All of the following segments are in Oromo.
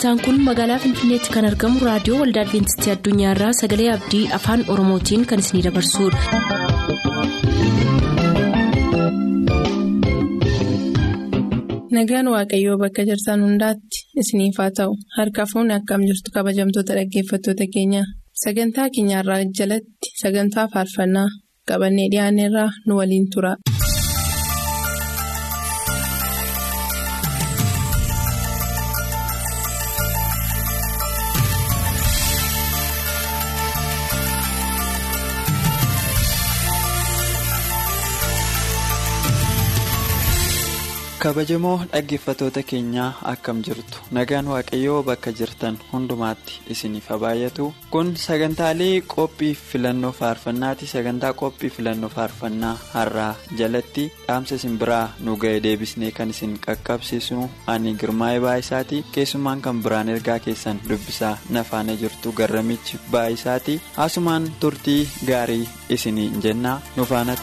sagantaan kun magaalaa finfinneetti kan argamu raadiyoo waldaa adventistii addunyaarraa sagalee abdii afaan oromootiin kan isinidabarsudha. nagaan waaqayyoo bakka jirtan hundaatti isiniif haa ta'u harka fuunni akkam jirtu kabajamtoota dhaggeeffattoota keenya sagantaa keenyarraa jalatti sagantaa faarfannaa qabannee dhiyaanneerraa nu waliin tura. Kabajamoo dhaggeeffatoota keenyaa akkam jirtu? Nagaan waaqayyoo bakka jirtan hundumaatti isiniif haa baay'atu kun sagantaalee qophii filannoo faarfannaati. Sagantaa qophii filannoo faarfannaa har'aa jalatti dhaamsa isin biraa nu ga'e deebisnee kan isin qaqqabsiisu. Ani girmaa'ee baay'isaati. Keessumaan kan biraan ergaa keessan dubbisaa nafaana jirtu garramichi baay'isaati. Haasumaan turtii gaarii isiniin jennaa nu faana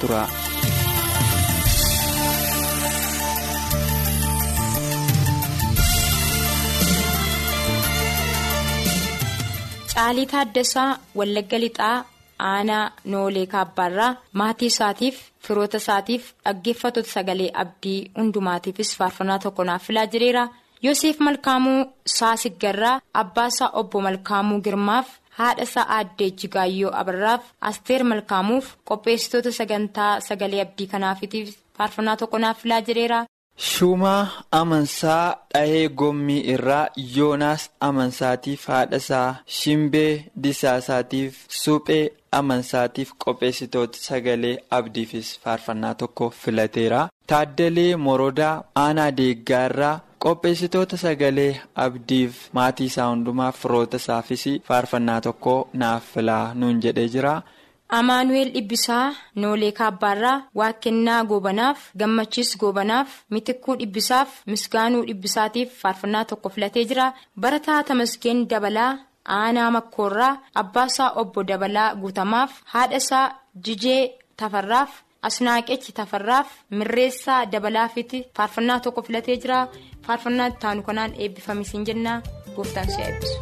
Caalii Taaddasaa Wallagga Lixaa Aanaa Noolee Kaabbaarraa maatii isaatiif firoota isaatiif dhaggeeffattoota sagalee abdii hundumaatiifis faarfannaa tokko naaf filaa jireera. Yoseef Malkaamuu Saasiggarraa Abbaasaa Obbo Malkaamuu Girmaaf haadha isaa aaddee Jigaayyoo Abarraaf Asteer Malkaamuuf qopheessitoota sagantaa sagalee abdii kanaafitiif faarfannaa tokko naaf filaa jireera. Shumaa Amansaa Dhahee Gommii irraa Yoonaas Amansaatiif haadha isaa Shimbee Disaasaatiif Suphee Amansaatiif qopheessitoota sagalee abdiifis faarfannaa tokko filateera. Taaddalee Morodaa Aanaa Deeggaarraa qopheessitoota sagalee abdiif maatii isaa hundumaaf firoota isaafis faarfannaa tokko naaf filaa nuun jedhee jira. Amaanu'eel Dhibbisaa Noolee Kaabbaarraa Waaqennaa Goobanaaf Gammachiis Goobanaaf Mitikkuu Dhibbisaaf Misgaanuu Dhibbisaatiif faarfannaa tokko filatee jira. Barataa Tamasgeen Dabalaa Aanaa Makkoorraa Abbaasaa Obbo Dabalaa Guutamaaf Haadhasaa Jijee Tafarraaf Asnaaqechi Tafarraaf Mirreessaa Dabalaafitti faarfannaa tokko filatee jira. Faarfannaa taanu kanaan eebbifamisiin jenna. Gooftaan si eebbisu.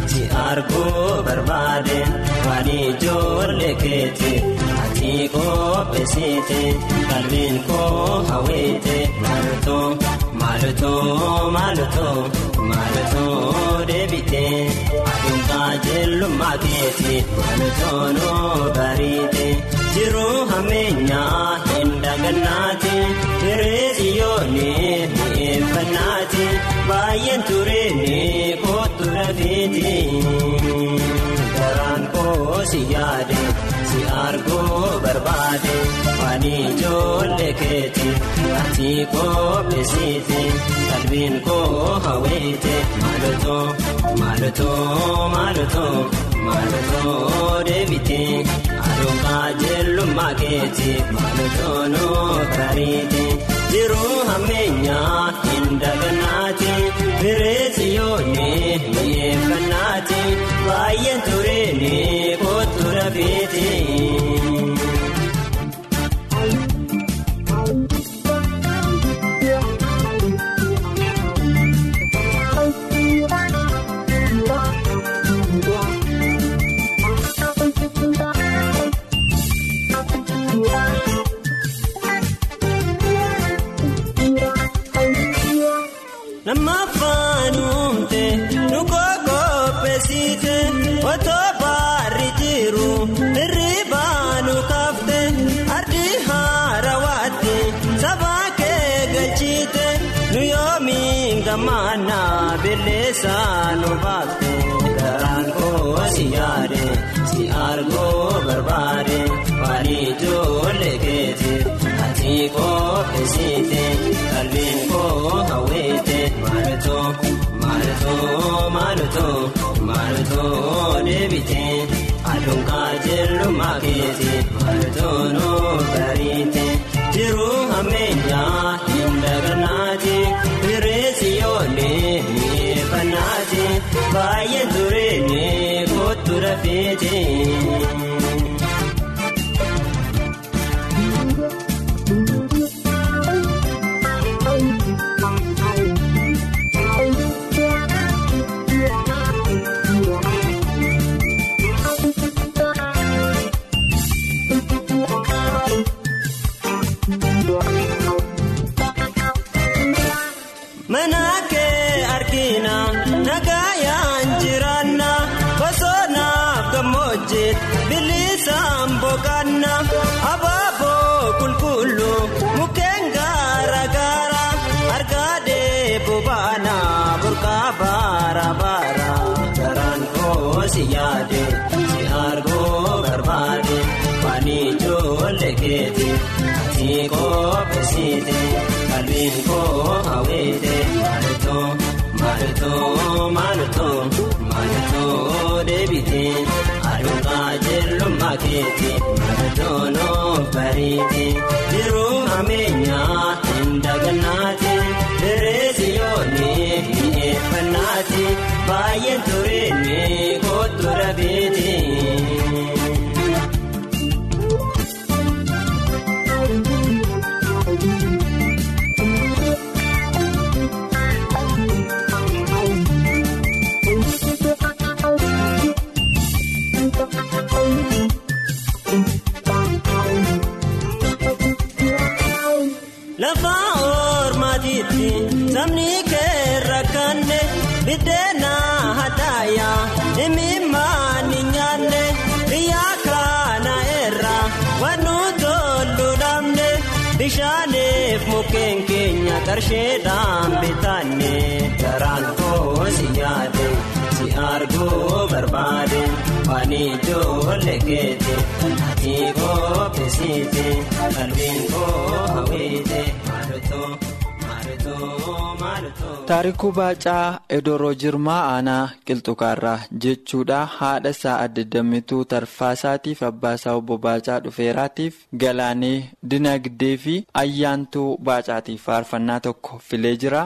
Koo si arguu barbaade waan ijoollee keeti ati qopheessite qalbiin koo hawwite maalutoo maalutoo maalutoo maalutoo deebite aduunkaa jellummaa keeti maalutoo noo bariite jiruu hammeenyaa hin dagannaati hireesi yoonii mi'eeffannaati. Baay'een tureeni kootu lafeeti garaan koo si yaade si arguu barbaade waan ijoollee keeti ati qopheessite qalbiin koo hawwite maalutoo maalutoo maalutoo maalutoo deebite aduunkaa jellummaa keeti maalutoo noo bariite. Jiruu hammeenyaa hin dagannaati bireessi yoonii mi'eeffannaati baay'een tureeni kootu lafeeti. Galchite nu yoomiin gammaannaa billeessaa nu baafte garaan koo si yaade si arguu barbaade waan ijoollee keeti ati qopheessite qalbiin koo hawwite. Maalutoo maalutoo maalutoo maalutoo deebite aduunkaa jellummaa keeti maalutoo noo bariite jiruu hin yoonii mi'eeffannaati baay'een tureeni kootu rafeeti. Koo hawwite maalutoo maalutoo maalutoo maalutoo deebite aduukaa jellummaa keeti maalutoo noof bariite jiruu ameenyaa hin dagannaati dereesi yoonii mi'eeffannaati baay'een tureenye kootu dhabeeti. Qarsheedhaan bitanne garaan koo si yaade si arguu barbaade waan ijoollee keeti ati qopheessite qalbiin koo hawwite Taarikuu Baacaa Edoroo Jirmaa Aanaa Qilxukaarraa jechuudha. Haadha isaa addadammituu Tarfaasaatiif abbaa isaa obbo Baacaa Dhufeeraatiif Galaanee Dinagdee fi Ayyaantuu Baacaatiif faarfannaa tokko filee jira.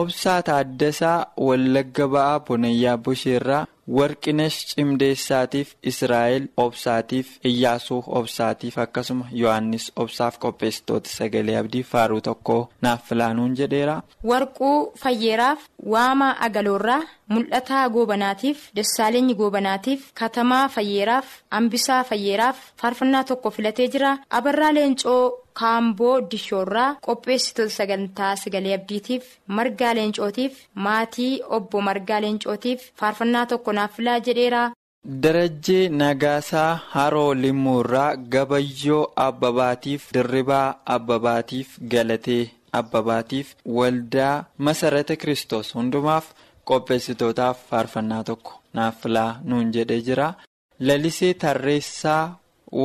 Obsaa Taaddasaa Wallagga Ba'aa Bonayyaa Busheerraa Warqinesh Cimdeessaatiif Israa'el Obsaatiif Iyyaasuu Obsaatiif akkasuma Yohaannis Obsaaf qopheessitoota sagalee abdii faaruu tokko naaf filaanuun jedheera. Warquu Fayyeeraaf Waamaa Agaloorraa Mul'ataa Goobanaatiif Dassaaleenyi Goobanaatiif Katamaa Fayyeeraaf Ambisaa Fayyeeraaf faarfannaa tokko filatee jira. Abarraa Leencoo Kaamboo Dishoorraa qopheessitoota sagantaa sagalee abdiitiif Margaa Leencootiif maatii obbo Margaa Leencootiif faarfannaa tokko naaf filaa jedheera. Darajjee Nagaasaa Haroo Limmuurraa Gabayyoo Abbabaatiif Dirribaa Abbabaatiif Galatee Abbabaatiif Waldaa Masarata Kiristoos hundumaaf qopheessitootaaf faarfannaa tokko naaf filaa nuun jedhee jira. Lalisee Tarreessaa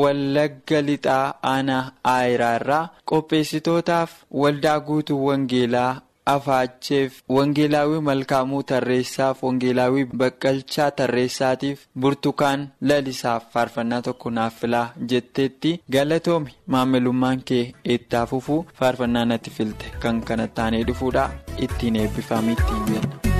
Wallagga Lixaa Aanaa Aayiraarraa qopheessitootaaf waldaa guutuu Wangeelaa. Afaacheef Wangeelaawii Malkaamuu Tarreessaaf Wangeelaawii Baqqalchaa Tarreessaatiif Burtukaan Lalisaaf faarfannaa tokko naaf filaa jetteetti galatoomi maamilummaan kee itti fufuu faarfannaa natti filte kan kana taanee dhufuudha ittiin eebbifamee ittiin jenna.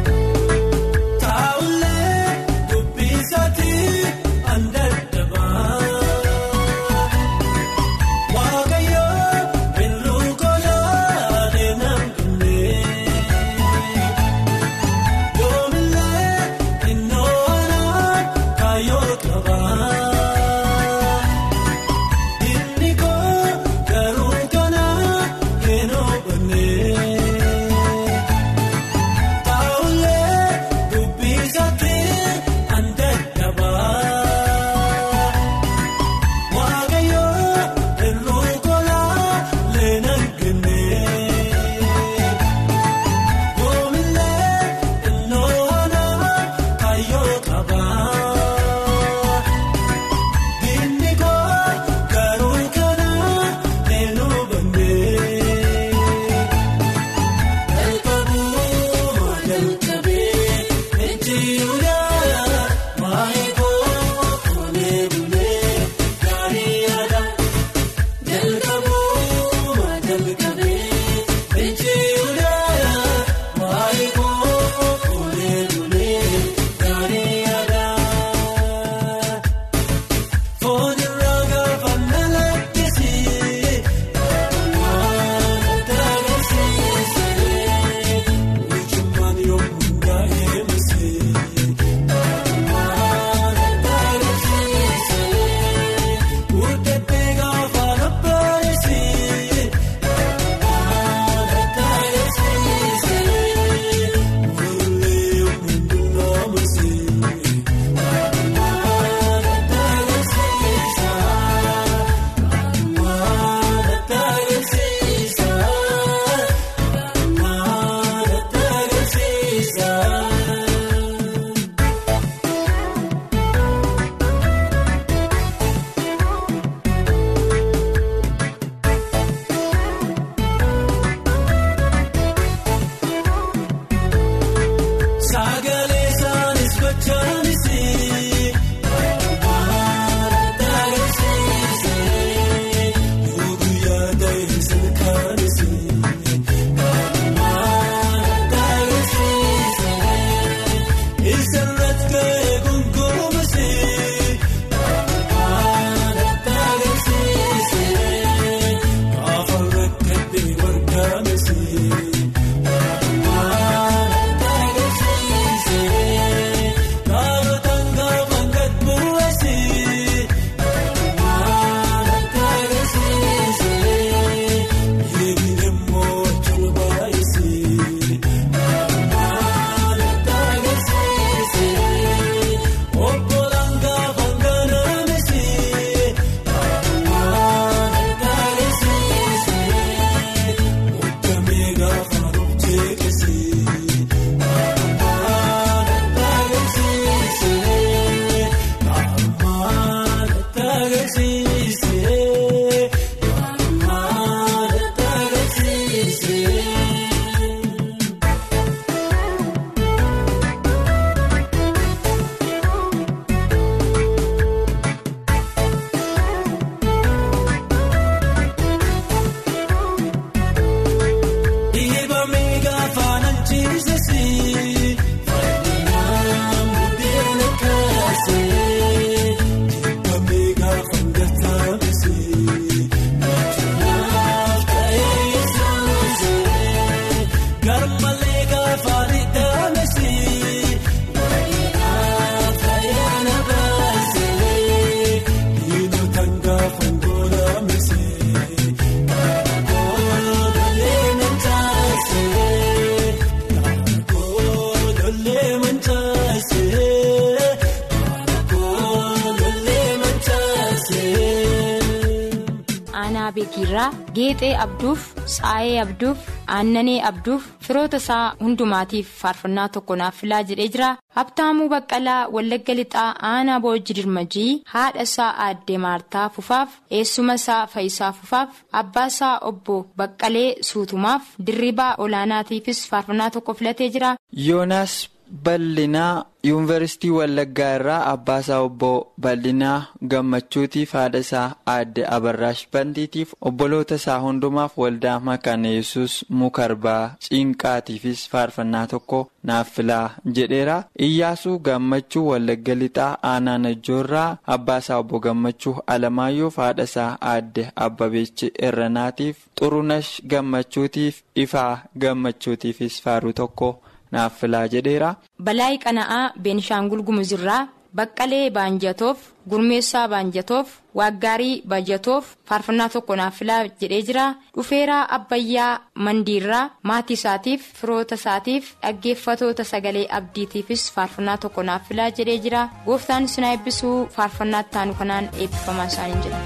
Geexee abduuf tsaayee abduuf aannanee abduuf firoota isaa hundumaatiif faarfannaa tokko naaf filaa jedhee jira habtaamuu baqqalaa wallagga lixaa aanaa boojji dirmajii haadha isaa aaddee maartaa fufaaf eessuma isaa faayisaa fufaaf abbaa isaa obbo baqqalee suutumaaf dirribaa olaanaatiifis faarfannaa tokko filatee jira. yoonaas bal'inaa yuunivarsiitii wallaggaa irraa abbaasaa obbo bal'inaa gammachuutiif haadha isaa aadde abarraash bantiitiif obboloota isaa hundumaaf waldaa makaana yesus mukarbaa ciinqaatiifis faarfannaa tokko naaf filaa jedheera iyyaasuu gammachuu wallagga lixaa aanaa najjoorraa abbaasaa obbo gammachuu alamaayyoof haadha isaa aadde abbabeechi irranaatiif xurunash gammachuutiif ifaa gammachuutiifis faaruu tokko. Naaf filaa jedheera. Balaayi Qana'aa Beenishaangul Gumuzirraa Baqqalee Baanjatoof Gurmeessaa Baanjatoof Waaggaarii Baanjatoof faarfannaa tokko naaf filaa jedhee jira. Dhufeeraa Abbayyaa Mandiirraa maatii isaatiif firoota isaatiif dhaggeeffatoota sagalee abdiitiifis faarfannaa tokko naaf filaa jedhee jira. Gooftaan sinaa eebbisuu faarfannaa ittaanu kanaan eebbifamaa isaanii jira.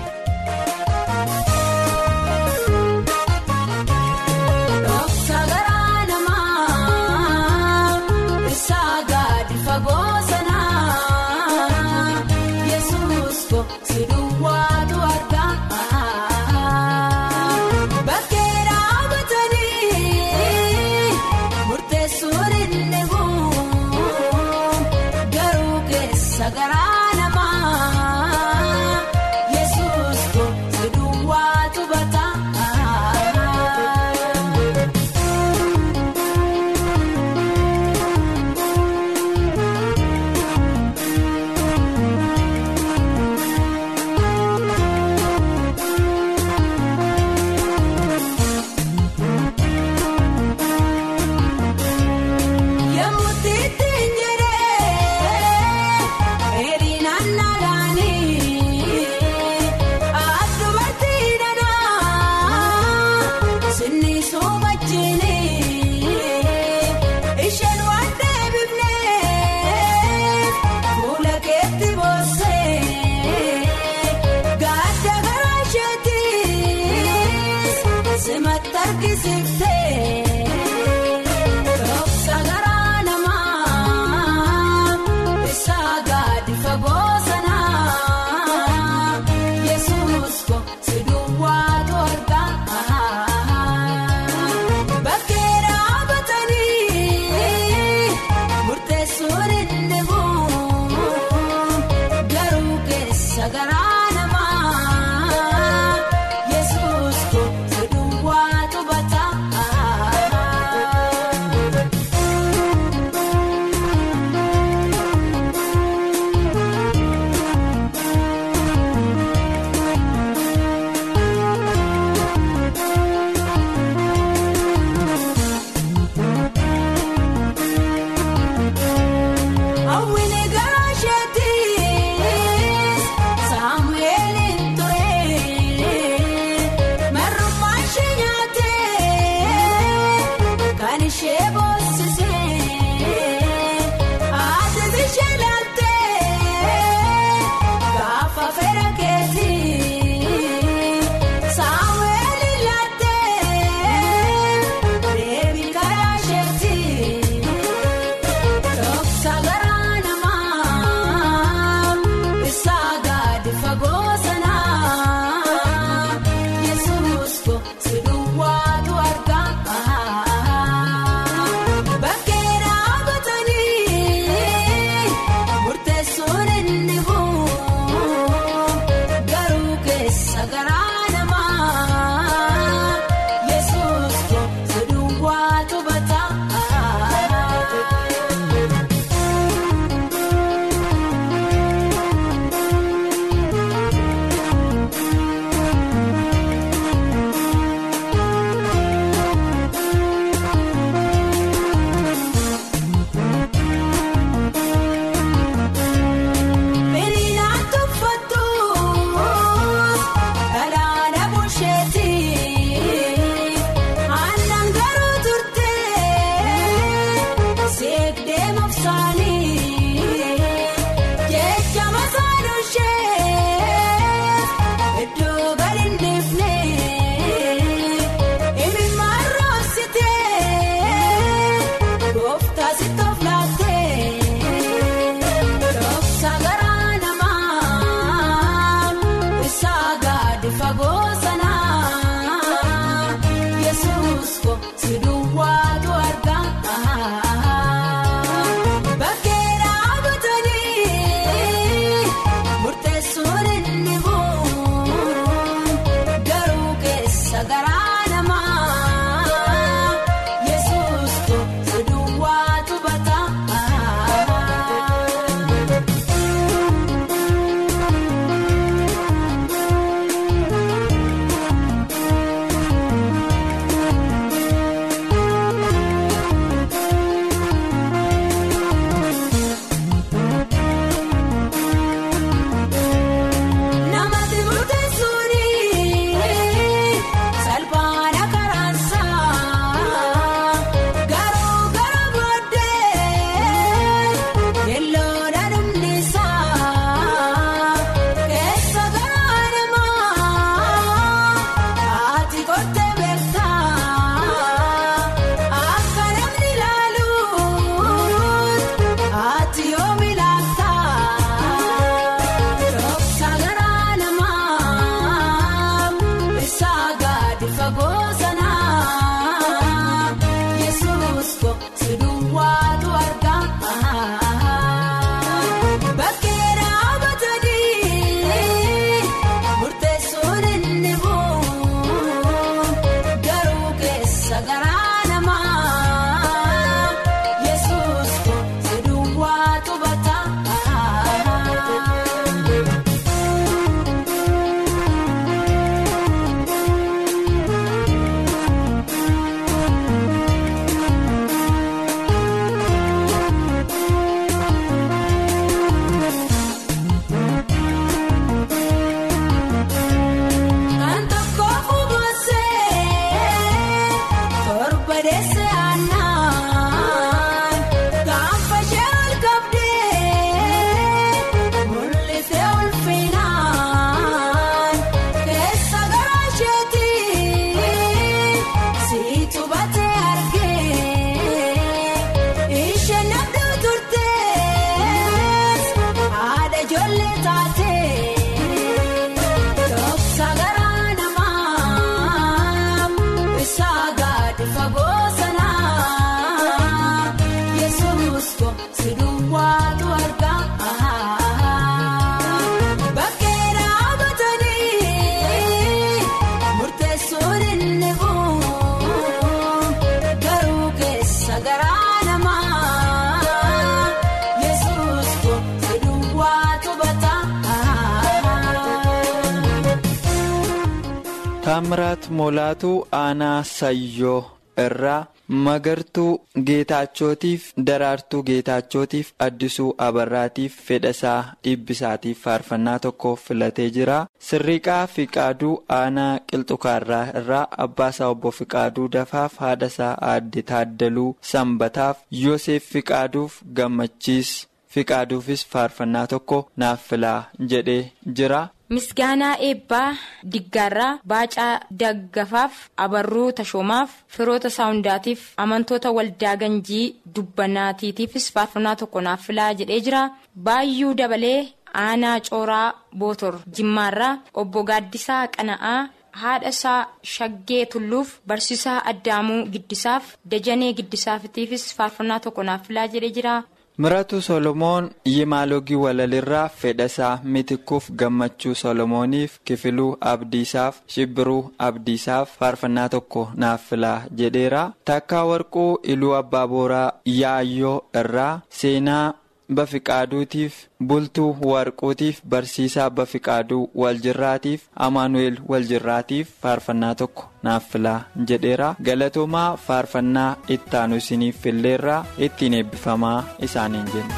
Taamiraat Molaatuu Aanaa Sayyoo irraa Magartuu Geetaachotiif Daraartuu Geetaachotiif Addisuu Abarraatiif Fedhasaa Dhibbisaatiif faarfannaa tokko filatee jira. Sirriiqaa Fiqaaduu Aanaa Qilxukaarraa irraa Abbaasaa Obbo Fiqaaduu Dafaaf Haadhasaa Aadde Taaddaluu Sanbataaf Yoseef Fiqaaduuf Gammachiis Fiqaaduufis faarfannaa tokko naaf filaa jedhee jira. Misgaanaa eebbaa diggaarraa baacaa daggafaaf abarruu tashoomaaf firoota isaa hundaatiif amantoota waldaa ganjii dubbanaatiitiifis faarfannaa tokko naaf filaa jedhee jira baayyuu dabalee aanaa cooraa bootor jimmaarraa obbo gaaddisaa qana'aa haadha isaa shaggee tulluuf barsiisaa addaamuu giddisaaf dajanee giddisaafitiifis faarfannaa tokko naaf filaa jedhee jira. Miratu Solomoon Yimaalogii Walalirraa Fedhasaa Mitikkuuf Gammachuu Solomooniif Kifiluu Abdiisaaf Shibbiruu Abdiisaaf faarfannaa tokko naaf filaa jedheera. Takkaa Warquu Iluu Abbaa Booraa Yaayyoo irraa seenaa Bafiqaaduutiif Bultuu Warquutiif Barsiisaa Bafiqaaduu Waljirraatiif Amaanu'eel Waljirraatiif faarfannaa tokko naaf filaa jedheera. Galatoomaa faarfannaa ittaanu isiniif filleerraa ittiin eebbifamaa isaaniin jenna.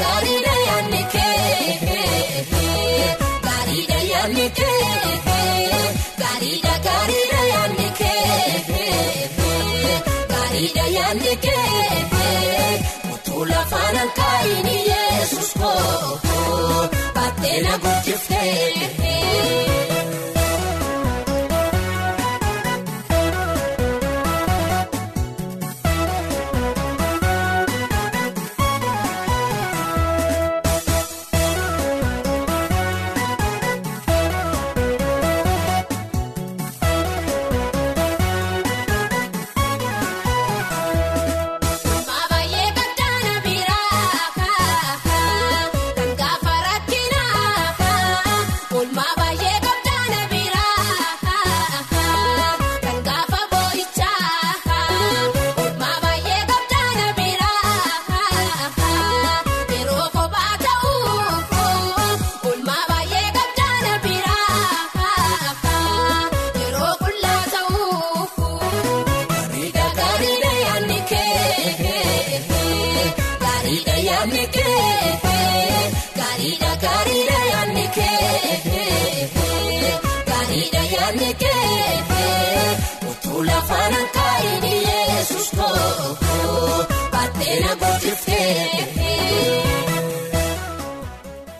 Gaariidha yaadni kee gaariidha yaadni kee gaariidha yaadni kee utuu lafaan hanqaa'ini yesus koo baatee na guddiftee. Maabaayee